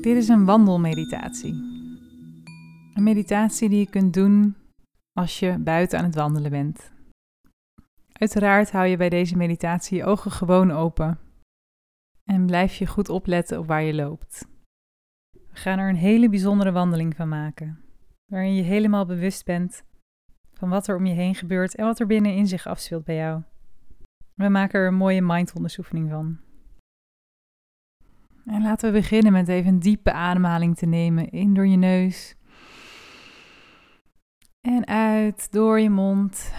Dit is een wandelmeditatie. Een meditatie die je kunt doen als je buiten aan het wandelen bent. Uiteraard hou je bij deze meditatie je ogen gewoon open en blijf je goed opletten op waar je loopt. We gaan er een hele bijzondere wandeling van maken, waarin je helemaal bewust bent van wat er om je heen gebeurt en wat er binnenin zich afspeelt bij jou. We maken er een mooie mindfulness oefening van. En laten we beginnen met even een diepe ademhaling te nemen. In door je neus. En uit door je mond.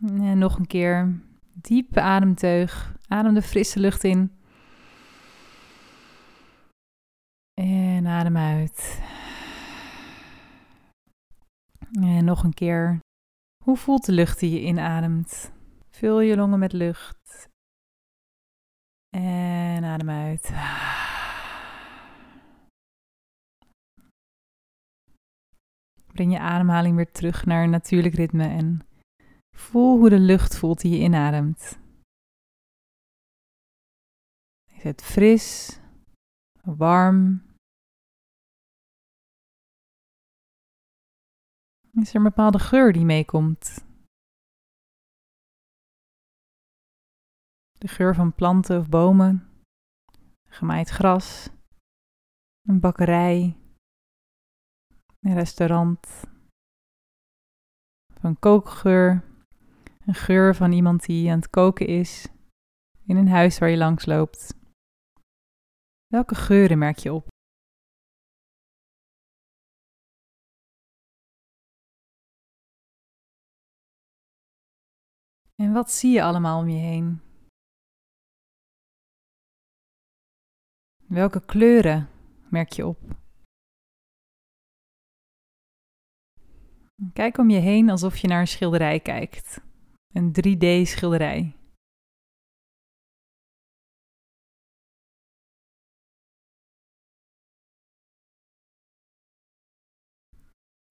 En nog een keer. Diepe ademteug. Adem de frisse lucht in. En adem uit. En nog een keer. Hoe voelt de lucht die je inademt? Vul je longen met lucht. En adem uit. Breng je ademhaling weer terug naar een natuurlijk ritme en voel hoe de lucht voelt die je inademt. Is het fris, warm? Is er een bepaalde geur die meekomt? De geur van planten of bomen, gemaaid gras, een bakkerij, een restaurant, van kookgeur, een geur van iemand die aan het koken is in een huis waar je langs loopt. Welke geuren merk je op? En wat zie je allemaal om je heen? Welke kleuren merk je op? Kijk om je heen alsof je naar een schilderij kijkt. Een 3D-schilderij.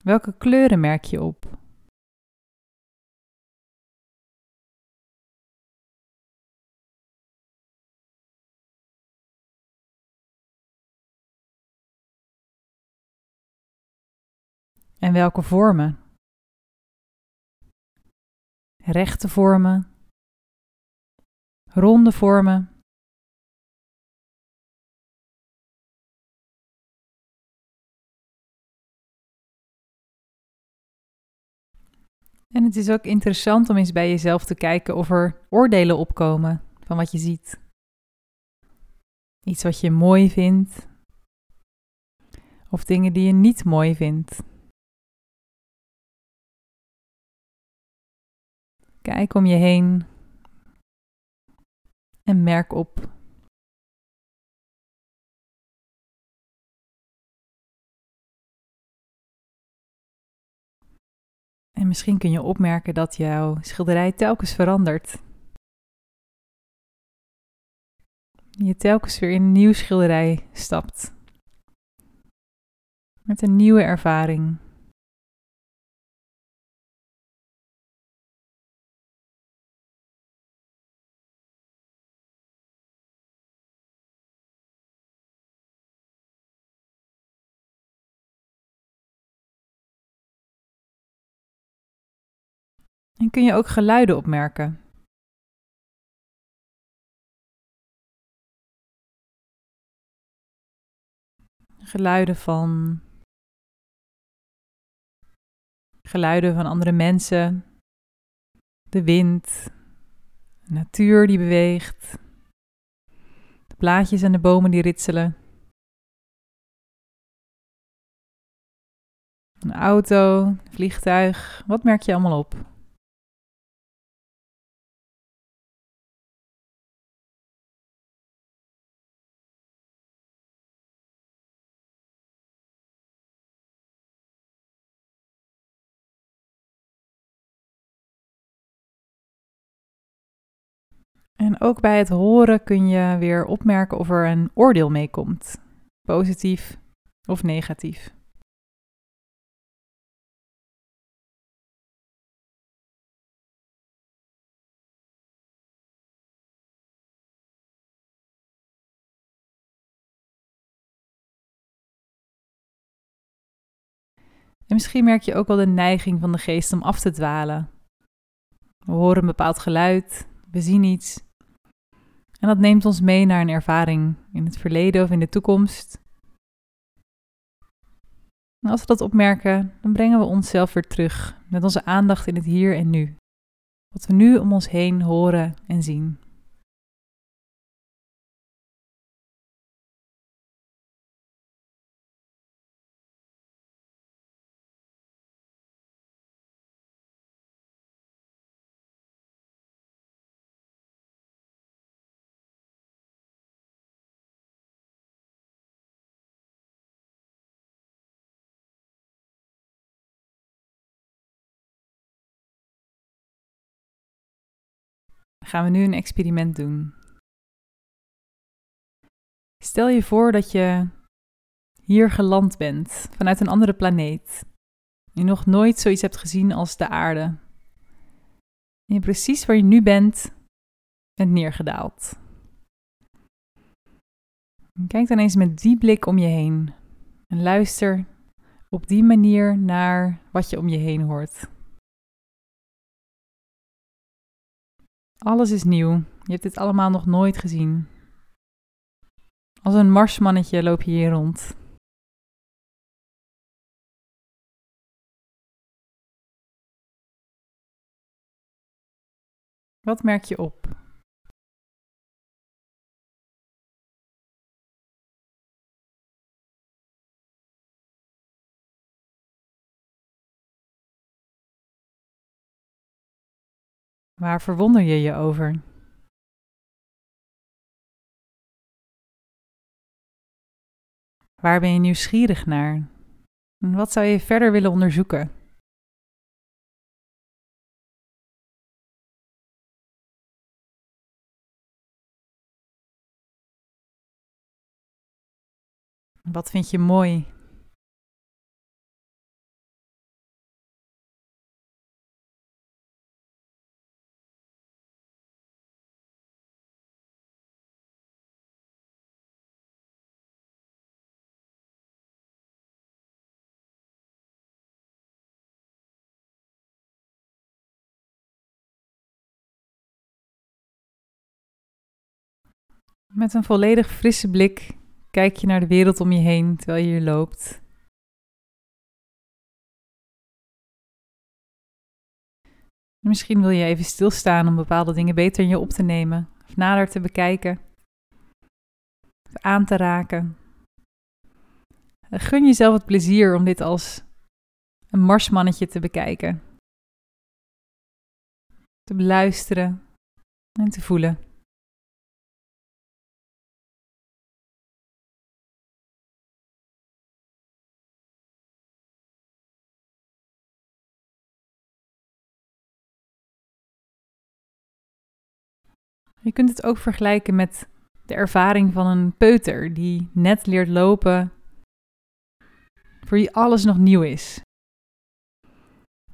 Welke kleuren merk je op? En welke vormen? Rechte vormen, ronde vormen. En het is ook interessant om eens bij jezelf te kijken of er oordelen opkomen van wat je ziet. Iets wat je mooi vindt, of dingen die je niet mooi vindt. Kijk om je heen en merk op. En misschien kun je opmerken dat jouw schilderij telkens verandert. Je telkens weer in een nieuw schilderij stapt. Met een nieuwe ervaring. En kun je ook geluiden opmerken? Geluiden van geluiden van andere mensen, de wind, de natuur die beweegt, de blaadjes en de bomen die ritselen. Een auto, een vliegtuig, wat merk je allemaal op? Ook bij het horen kun je weer opmerken of er een oordeel mee komt, positief of negatief. En misschien merk je ook wel de neiging van de geest om af te dwalen. We horen een bepaald geluid, we zien iets, en dat neemt ons mee naar een ervaring in het verleden of in de toekomst. En als we dat opmerken, dan brengen we onszelf weer terug met onze aandacht in het hier en nu. Wat we nu om ons heen horen en zien. Gaan we nu een experiment doen. Stel je voor dat je hier geland bent vanuit een andere planeet. Je nog nooit zoiets hebt gezien als de aarde. En je precies waar je nu bent, bent neergedaald. kijk dan eens met die blik om je heen en luister op die manier naar wat je om je heen hoort. Alles is nieuw. Je hebt dit allemaal nog nooit gezien. Als een marsmannetje loop je hier rond. Wat merk je op? Waar verwonder je je over? Waar ben je nieuwsgierig naar? Wat zou je verder willen onderzoeken? Wat vind je mooi? Met een volledig frisse blik kijk je naar de wereld om je heen terwijl je hier loopt. Misschien wil je even stilstaan om bepaalde dingen beter in je op te nemen, of nader te bekijken, of aan te raken. Gun jezelf het plezier om dit als een marsmannetje te bekijken, te beluisteren en te voelen. Je kunt het ook vergelijken met de ervaring van een peuter die net leert lopen, voor wie alles nog nieuw is.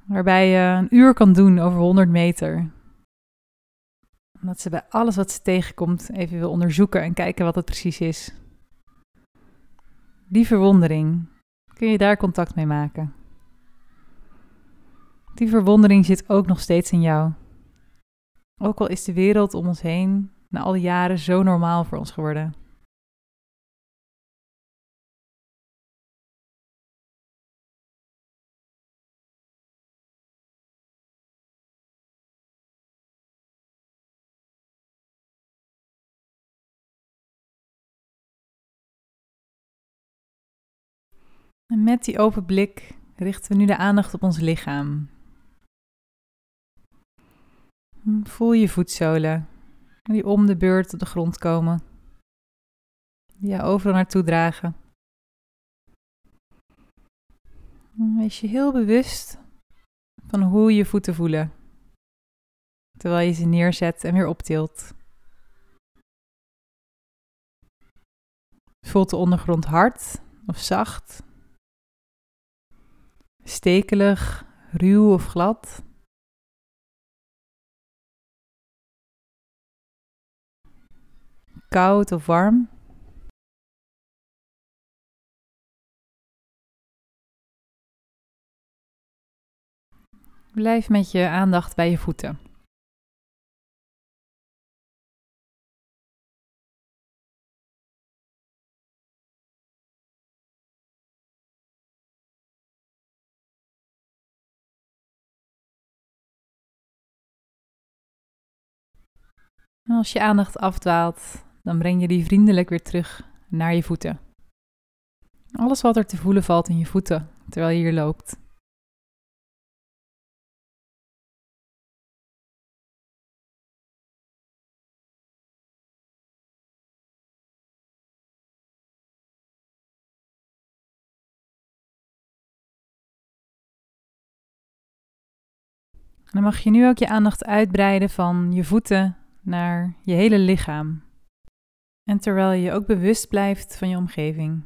Waarbij je een uur kan doen over 100 meter. Omdat ze bij alles wat ze tegenkomt even wil onderzoeken en kijken wat het precies is. Die verwondering, kun je daar contact mee maken. Die verwondering zit ook nog steeds in jou. Ook al is de wereld om ons heen na al die jaren zo normaal voor ons geworden. En met die open blik richten we nu de aandacht op ons lichaam. Voel je voetzolen die om de beurt op de grond komen. Die je overal naartoe dragen. Wees je heel bewust van hoe je voeten voelen. Terwijl je ze neerzet en weer optilt. Voelt de ondergrond hard of zacht? Stekelig, ruw of glad? Koud of warm? Blijf met je aandacht bij je voeten. En als je aandacht afdwaalt, dan breng je die vriendelijk weer terug naar je voeten. Alles wat er te voelen valt in je voeten terwijl je hier loopt. dan mag je nu ook je aandacht uitbreiden van je voeten naar je hele lichaam. En terwijl je ook bewust blijft van je omgeving.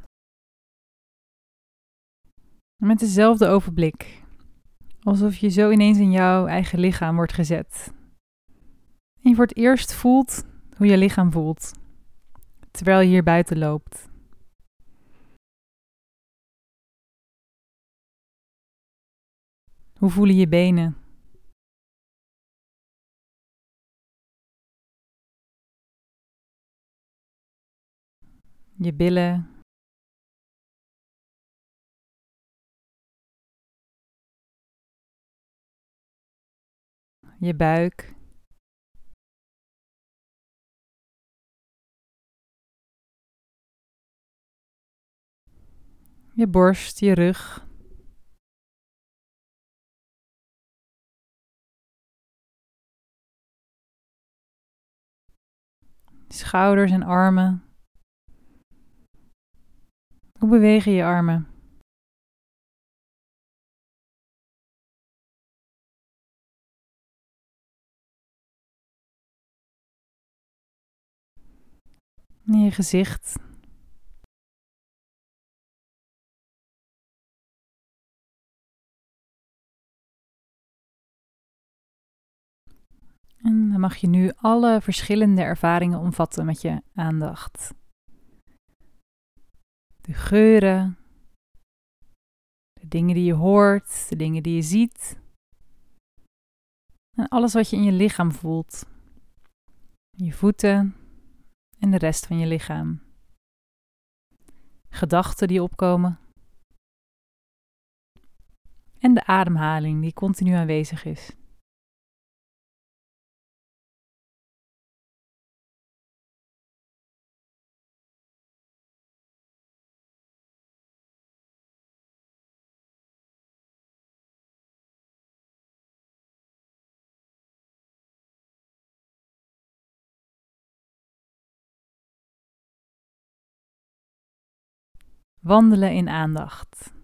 Met dezelfde overblik. Alsof je zo ineens in jouw eigen lichaam wordt gezet. En je voor het eerst voelt hoe je lichaam voelt. Terwijl je hier buiten loopt. Hoe voelen je benen? Je billen. Je buik. Je borst, je rug. Schouders en armen. Hoe bewegen je armen? En je gezicht. En dan mag je nu alle verschillende ervaringen omvatten met je aandacht de geuren, de dingen die je hoort, de dingen die je ziet. En alles wat je in je lichaam voelt. Je voeten en de rest van je lichaam. Gedachten die opkomen. En de ademhaling die continu aanwezig is. Wandelen in aandacht.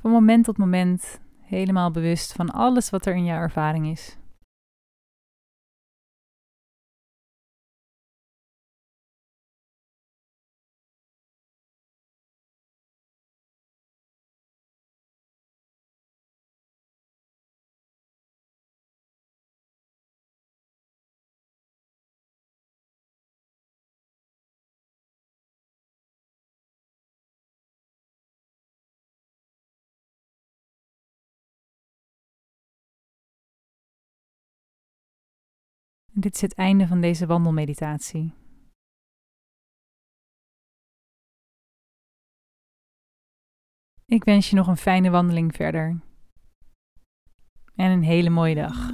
Van moment tot moment helemaal bewust van alles wat er in jouw ervaring is. Dit is het einde van deze wandelmeditatie. Ik wens je nog een fijne wandeling verder. En een hele mooie dag.